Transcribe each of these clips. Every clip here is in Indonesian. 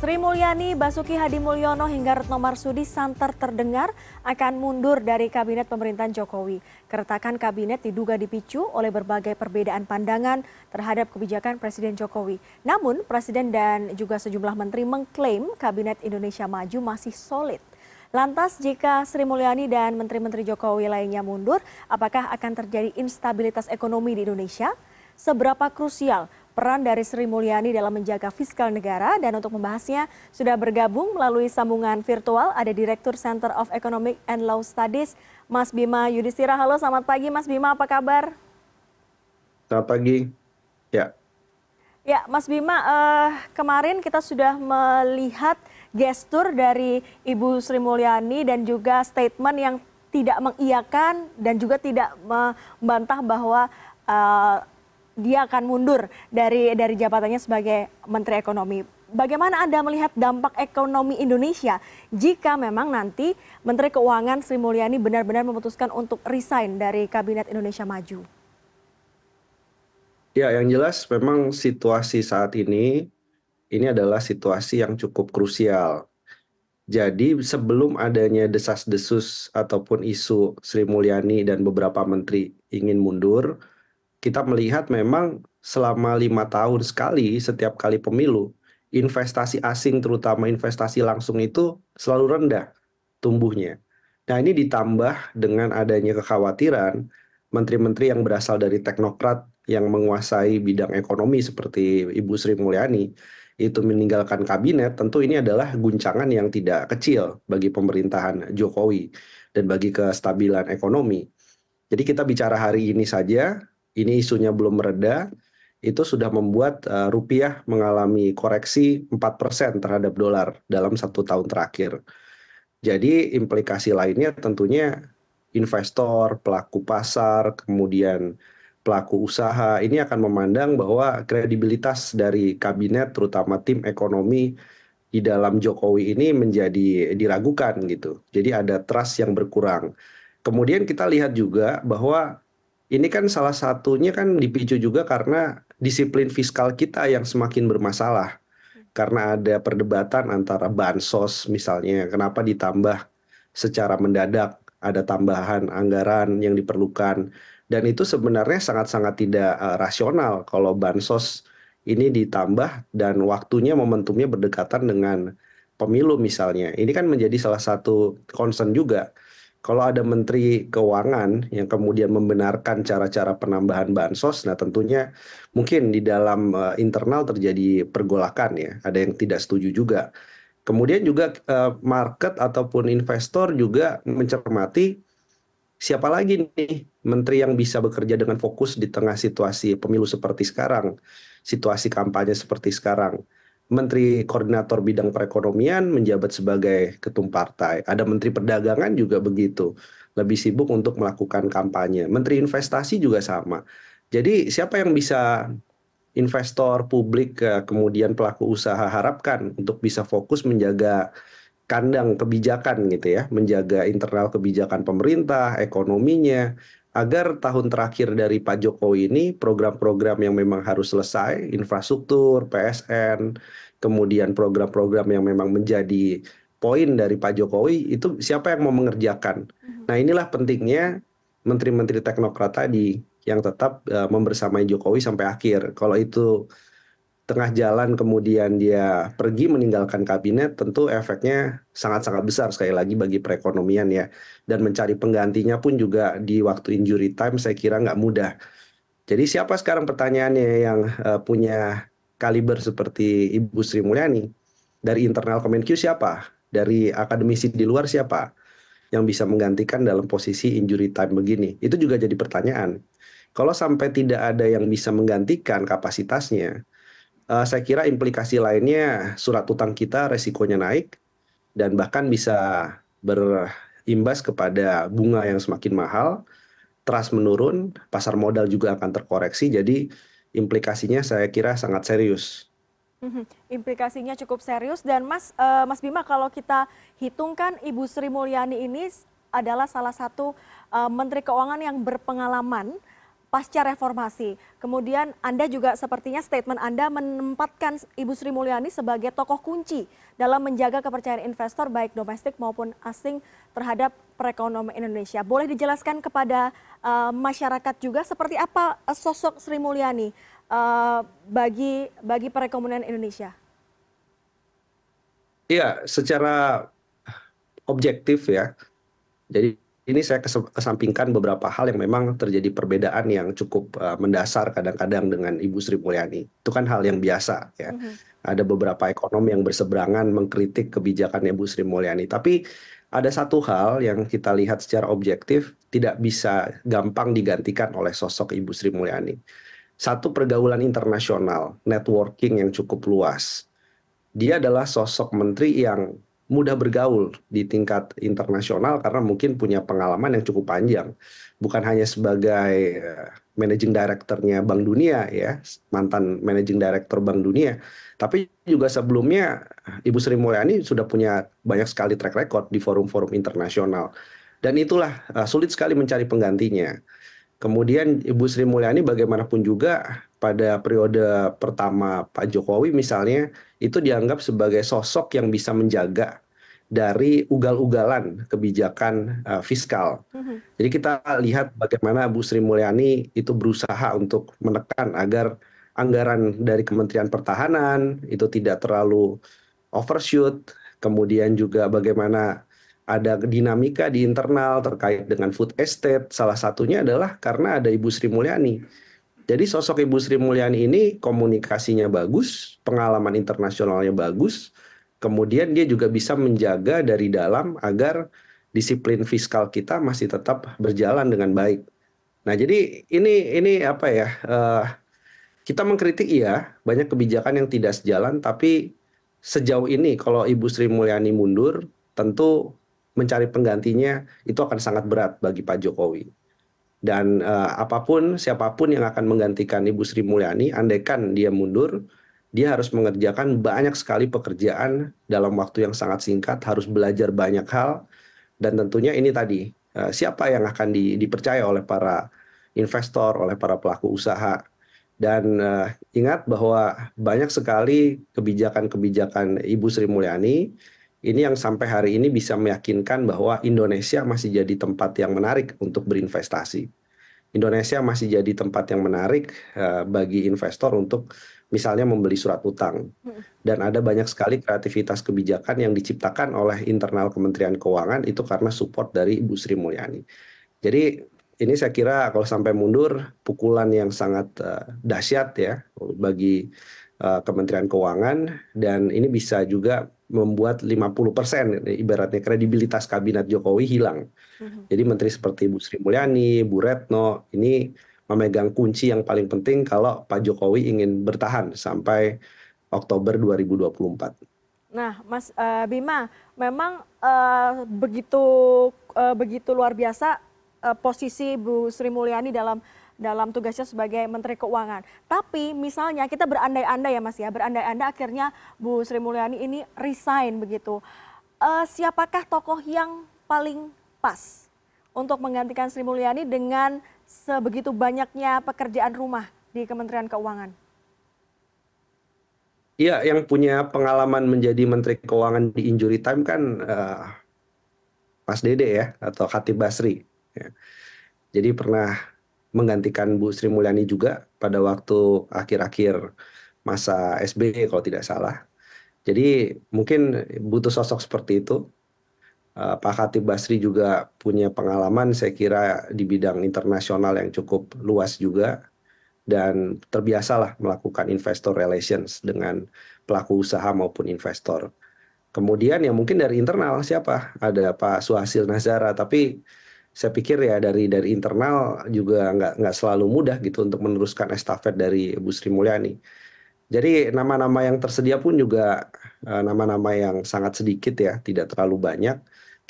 Sri Mulyani, Basuki Hadi Mulyono hingga Retno Marsudi santer terdengar akan mundur dari kabinet pemerintahan Jokowi. Keretakan kabinet diduga dipicu oleh berbagai perbedaan pandangan terhadap kebijakan Presiden Jokowi. Namun, Presiden dan juga sejumlah menteri mengklaim kabinet Indonesia Maju masih solid. Lantas jika Sri Mulyani dan menteri-menteri Jokowi lainnya mundur, apakah akan terjadi instabilitas ekonomi di Indonesia? Seberapa krusial peran dari Sri Mulyani dalam menjaga fiskal negara dan untuk membahasnya sudah bergabung melalui sambungan virtual ada Direktur Center of Economic and Law Studies Mas Bima Yudhistira. Halo selamat pagi Mas Bima apa kabar? Selamat pagi. Ya. Ya Mas Bima uh, kemarin kita sudah melihat gestur dari Ibu Sri Mulyani dan juga statement yang tidak mengiyakan dan juga tidak membantah bahwa uh, dia akan mundur dari dari jabatannya sebagai Menteri Ekonomi. Bagaimana Anda melihat dampak ekonomi Indonesia jika memang nanti Menteri Keuangan Sri Mulyani benar-benar memutuskan untuk resign dari Kabinet Indonesia Maju? Ya, yang jelas memang situasi saat ini ini adalah situasi yang cukup krusial. Jadi sebelum adanya desas-desus ataupun isu Sri Mulyani dan beberapa menteri ingin mundur, kita melihat memang selama lima tahun sekali setiap kali pemilu investasi asing terutama investasi langsung itu selalu rendah tumbuhnya. Nah ini ditambah dengan adanya kekhawatiran menteri-menteri yang berasal dari teknokrat yang menguasai bidang ekonomi seperti Ibu Sri Mulyani itu meninggalkan kabinet, tentu ini adalah guncangan yang tidak kecil bagi pemerintahan Jokowi dan bagi kestabilan ekonomi. Jadi kita bicara hari ini saja, ini isunya belum mereda, itu sudah membuat uh, rupiah mengalami koreksi 4% terhadap dolar dalam satu tahun terakhir. Jadi implikasi lainnya tentunya investor, pelaku pasar, kemudian pelaku usaha ini akan memandang bahwa kredibilitas dari kabinet terutama tim ekonomi di dalam Jokowi ini menjadi diragukan gitu. Jadi ada trust yang berkurang. Kemudian kita lihat juga bahwa ini kan salah satunya kan dipicu juga karena disiplin fiskal kita yang semakin bermasalah. Karena ada perdebatan antara bansos misalnya, kenapa ditambah secara mendadak, ada tambahan anggaran yang diperlukan. Dan itu sebenarnya sangat-sangat tidak uh, rasional kalau bansos ini ditambah dan waktunya momentumnya berdekatan dengan pemilu misalnya. Ini kan menjadi salah satu concern juga kalau ada menteri keuangan yang kemudian membenarkan cara-cara penambahan bansos, nah tentunya mungkin di dalam uh, internal terjadi pergolakan ya, ada yang tidak setuju juga. Kemudian juga uh, market ataupun investor juga mencermati siapa lagi nih menteri yang bisa bekerja dengan fokus di tengah situasi pemilu seperti sekarang, situasi kampanye seperti sekarang. Menteri Koordinator Bidang Perekonomian menjabat sebagai ketum partai. Ada Menteri Perdagangan juga begitu, lebih sibuk untuk melakukan kampanye. Menteri Investasi juga sama. Jadi siapa yang bisa investor, publik, eh, kemudian pelaku usaha harapkan untuk bisa fokus menjaga kandang kebijakan gitu ya, menjaga internal kebijakan pemerintah, ekonominya, agar tahun terakhir dari Pak Jokowi ini program-program yang memang harus selesai, infrastruktur, PSN, kemudian program-program yang memang menjadi poin dari Pak Jokowi itu siapa yang mau mengerjakan. Mhm. Nah inilah pentingnya menteri-menteri teknokrat tadi yang tetap uh, membersamai Jokowi sampai akhir. Kalau itu tengah jalan kemudian dia pergi meninggalkan kabinet tentu efeknya sangat-sangat besar sekali lagi bagi perekonomian ya. Dan mencari penggantinya pun juga di waktu injury time saya kira nggak mudah. Jadi siapa sekarang pertanyaannya yang uh, punya kaliber seperti Ibu Sri Mulyani? Dari internal Kemenkyu siapa? Dari akademisi di luar siapa yang bisa menggantikan dalam posisi injury time begini? Itu juga jadi pertanyaan. Kalau sampai tidak ada yang bisa menggantikan kapasitasnya saya kira implikasi lainnya surat utang kita resikonya naik dan bahkan bisa berimbas kepada bunga yang semakin mahal, trust menurun, pasar modal juga akan terkoreksi. Jadi implikasinya saya kira sangat serius. Mhm, implikasinya cukup serius dan Mas uh, Mas Bima kalau kita hitungkan Ibu Sri Mulyani ini adalah salah satu uh, Menteri Keuangan yang berpengalaman pasca reformasi. Kemudian Anda juga sepertinya statement Anda menempatkan Ibu Sri Mulyani sebagai tokoh kunci dalam menjaga kepercayaan investor baik domestik maupun asing terhadap perekonomian Indonesia. Boleh dijelaskan kepada uh, masyarakat juga seperti apa sosok Sri Mulyani uh, bagi bagi perekonomian Indonesia? Iya, secara objektif ya. Jadi ini saya kesampingkan beberapa hal yang memang terjadi perbedaan yang cukup uh, mendasar kadang-kadang dengan Ibu Sri Mulyani. Itu kan hal yang biasa ya. Mm -hmm. Ada beberapa ekonom yang berseberangan mengkritik kebijakan Ibu Sri Mulyani. Tapi ada satu hal yang kita lihat secara objektif tidak bisa gampang digantikan oleh sosok Ibu Sri Mulyani. Satu pergaulan internasional, networking yang cukup luas. Dia adalah sosok menteri yang mudah bergaul di tingkat internasional karena mungkin punya pengalaman yang cukup panjang. Bukan hanya sebagai eh, managing directornya Bank Dunia ya, mantan managing director Bank Dunia, tapi juga sebelumnya Ibu Sri Mulyani sudah punya banyak sekali track record di forum-forum internasional. Dan itulah uh, sulit sekali mencari penggantinya. Kemudian Ibu Sri Mulyani bagaimanapun juga pada periode pertama Pak Jokowi misalnya itu dianggap sebagai sosok yang bisa menjaga dari ugal-ugalan kebijakan uh, fiskal. Mm-hmm. Jadi kita lihat bagaimana Bu Sri Mulyani itu berusaha untuk menekan agar anggaran dari Kementerian Pertahanan itu tidak terlalu overshoot, kemudian juga bagaimana ada dinamika di internal terkait dengan food estate. Salah satunya adalah karena ada Ibu Sri Mulyani. Jadi sosok Ibu Sri Mulyani ini komunikasinya bagus, pengalaman internasionalnya bagus, kemudian dia juga bisa menjaga dari dalam agar disiplin fiskal kita masih tetap berjalan dengan baik. Nah, jadi ini ini apa ya? Uh, kita mengkritik iya, banyak kebijakan yang tidak sejalan, tapi sejauh ini kalau Ibu Sri Mulyani mundur, tentu mencari penggantinya itu akan sangat berat bagi Pak Jokowi. Dan uh, apa pun siapa pun yang akan menggantikan Ibu Sri Mulyani, andaikan dia mundur, dia harus mengerjakan banyak sekali pekerjaan dalam waktu yang sangat singkat, harus belajar banyak hal, dan tentunya ini tadi uh, siapa yang akan di, dipercaya oleh para investor, oleh para pelaku usaha. Dan uh, ingat bahwa banyak sekali kebijakan-kebijakan Ibu Sri Mulyani ini yang sampai hari ini bisa meyakinkan bahwa Indonesia masih jadi tempat yang menarik untuk berinvestasi. Indonesia masih jadi tempat yang menarik uh, bagi investor untuk misalnya membeli surat utang. Hmm. Dan ada banyak sekali kreativitas kebijakan yang diciptakan oleh internal Kementerian Keuangan itu karena support dari Ibu Sri Mulyani. Jadi ini saya kira kalau sampai mundur pukulan yang sangat uh, dahsyat ya bagi Kementerian Keuangan dan ini bisa juga membuat 50% ibaratnya kredibilitas kabinet Jokowi hilang. Mm-hmm. Jadi menteri seperti Bu Sri Mulyani, Bu Retno ini memegang kunci yang paling penting kalau Pak Jokowi ingin bertahan sampai Oktober 2024. Nah, Mas uh, Bima, memang uh, begitu uh, begitu luar biasa uh, posisi Bu Sri Mulyani dalam dalam tugasnya sebagai Menteri Keuangan. Tapi misalnya kita berandai-andai ya Mas ya, berandai-andai akhirnya Bu Sri Mulyani ini resign begitu. Uh, siapakah tokoh yang paling pas untuk menggantikan Sri Mulyani dengan sebegitu banyaknya pekerjaan rumah di Kementerian Keuangan? Iya, yang punya pengalaman menjadi Menteri Keuangan di injury time kan uh, Mas Dede ya, atau Khatib Basri. Ya. Jadi pernah menggantikan Bu Sri Mulyani juga pada waktu akhir-akhir masa SBY kalau tidak salah. Jadi mungkin butuh sosok seperti itu. Eh, Pak Khatib Basri juga punya pengalaman saya kira di bidang internasional yang cukup luas juga dan terbiasalah melakukan investor relations dengan pelaku usaha maupun investor. Kemudian ya mungkin dari internal siapa? Ada Pak Suhasil Nazara, tapi saya pikir ya dari dari internal juga nggak nggak selalu mudah gitu untuk meneruskan estafet dari Bu Sri Mulyani. Jadi nama-nama yang tersedia pun juga eh, nama-nama yang sangat sedikit ya, tidak terlalu banyak.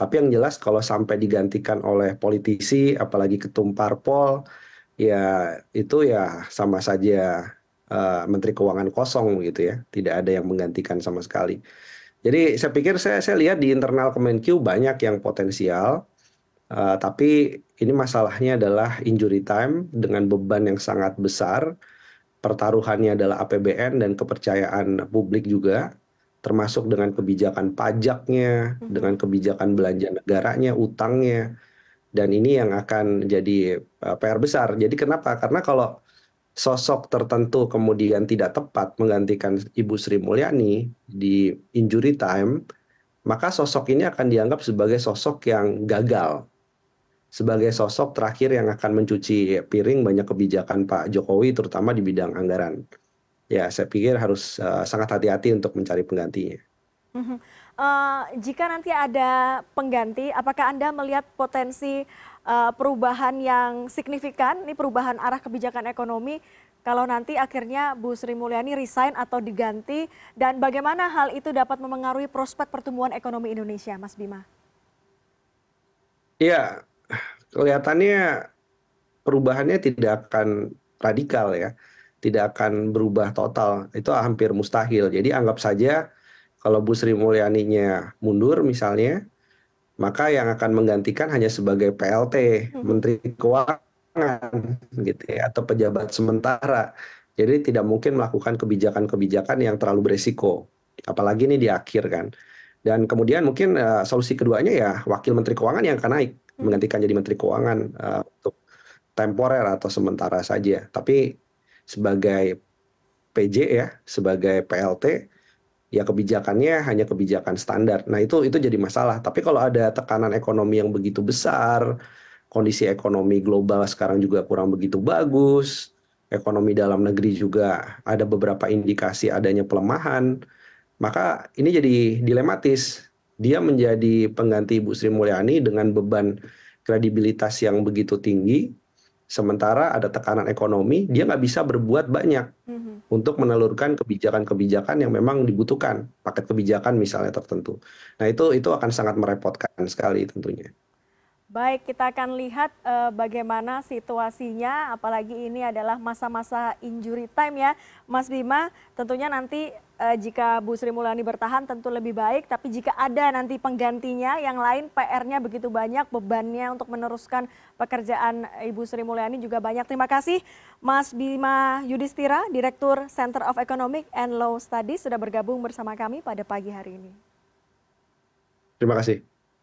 Tapi yang jelas kalau sampai digantikan oleh politisi, apalagi ketum parpol, ya itu ya sama saja uh, Menteri Keuangan kosong gitu ya, tidak ada yang menggantikan sama sekali. Jadi saya pikir saya saya lihat di internal Kemenkyu banyak yang potensial, tapi ini masalahnya adalah injury time dengan beban yang sangat besar. Pertaruhannya adalah APBN dan kepercayaan publik juga, termasuk dengan kebijakan pajaknya, hmm. dengan kebijakan belanja negaranya, utangnya. Dan ini yang akan jadi uh, PR besar. Jadi kenapa? Karena kalau sosok tertentu kemudian tidak tepat menggantikan Ibu Sri Mulyani di injury time, maka sosok ini akan dianggap sebagai sosok yang gagal sebagai sosok terakhir yang akan mencuci piring banyak kebijakan Pak Jokowi terutama di bidang anggaran. Ya, saya pikir harus uh, sangat hati-hati untuk mencari penggantinya. Uh, jika nanti ada pengganti, apakah Anda melihat potensi uh, perubahan yang signifikan, ini perubahan arah kebijakan ekonomi, kalau nanti akhirnya Bu Sri Mulyani resign atau diganti, dan bagaimana hal itu dapat memengaruhi prospek pertumbuhan ekonomi Indonesia, Mas Bima? Iya, kelihatannya perubahannya tidak akan radikal ya, tidak akan berubah total, itu hampir mustahil. Jadi anggap saja kalau Bu Sri Mulyaninya mundur misalnya, maka yang akan menggantikan hanya sebagai PLT, hmm. Menteri Keuangan gitu ya, atau pejabat sementara. Jadi tidak mungkin melakukan kebijakan-kebijakan yang terlalu beresiko, apalagi ini di akhir kan. Dan kemudian mungkin uh, solusi keduanya ya wakil menteri keuangan yang akan naik menggantikan jadi Menteri Keuangan uh, untuk temporer atau sementara saja. Tapi sebagai PJ ya, sebagai PLT, ya kebijakannya hanya kebijakan standar. Nah itu itu jadi masalah. Tapi kalau ada tekanan ekonomi yang begitu besar, kondisi ekonomi global sekarang juga kurang begitu bagus, ekonomi dalam negeri juga ada beberapa indikasi adanya pelemahan, maka ini jadi dilematis dia menjadi pengganti Ibu Sri Mulyani dengan beban kredibilitas yang begitu tinggi, sementara ada tekanan ekonomi, dia nggak bisa berbuat banyak mm-hmm. untuk menelurkan kebijakan-kebijakan yang memang dibutuhkan, paket kebijakan misalnya tertentu. Nah itu itu akan sangat merepotkan sekali tentunya. Baik, kita akan lihat uh, bagaimana situasinya, apalagi ini adalah masa-masa injury time ya, Mas Bima. Tentunya nanti uh, jika Bu Sri Mulyani bertahan tentu lebih baik, tapi jika ada nanti penggantinya yang lain PR-nya begitu banyak, bebannya untuk meneruskan pekerjaan Ibu Sri Mulyani juga banyak. Terima kasih Mas Bima Yudhistira, Direktur Center of Economic and Law Studies sudah bergabung bersama kami pada pagi hari ini. Terima kasih.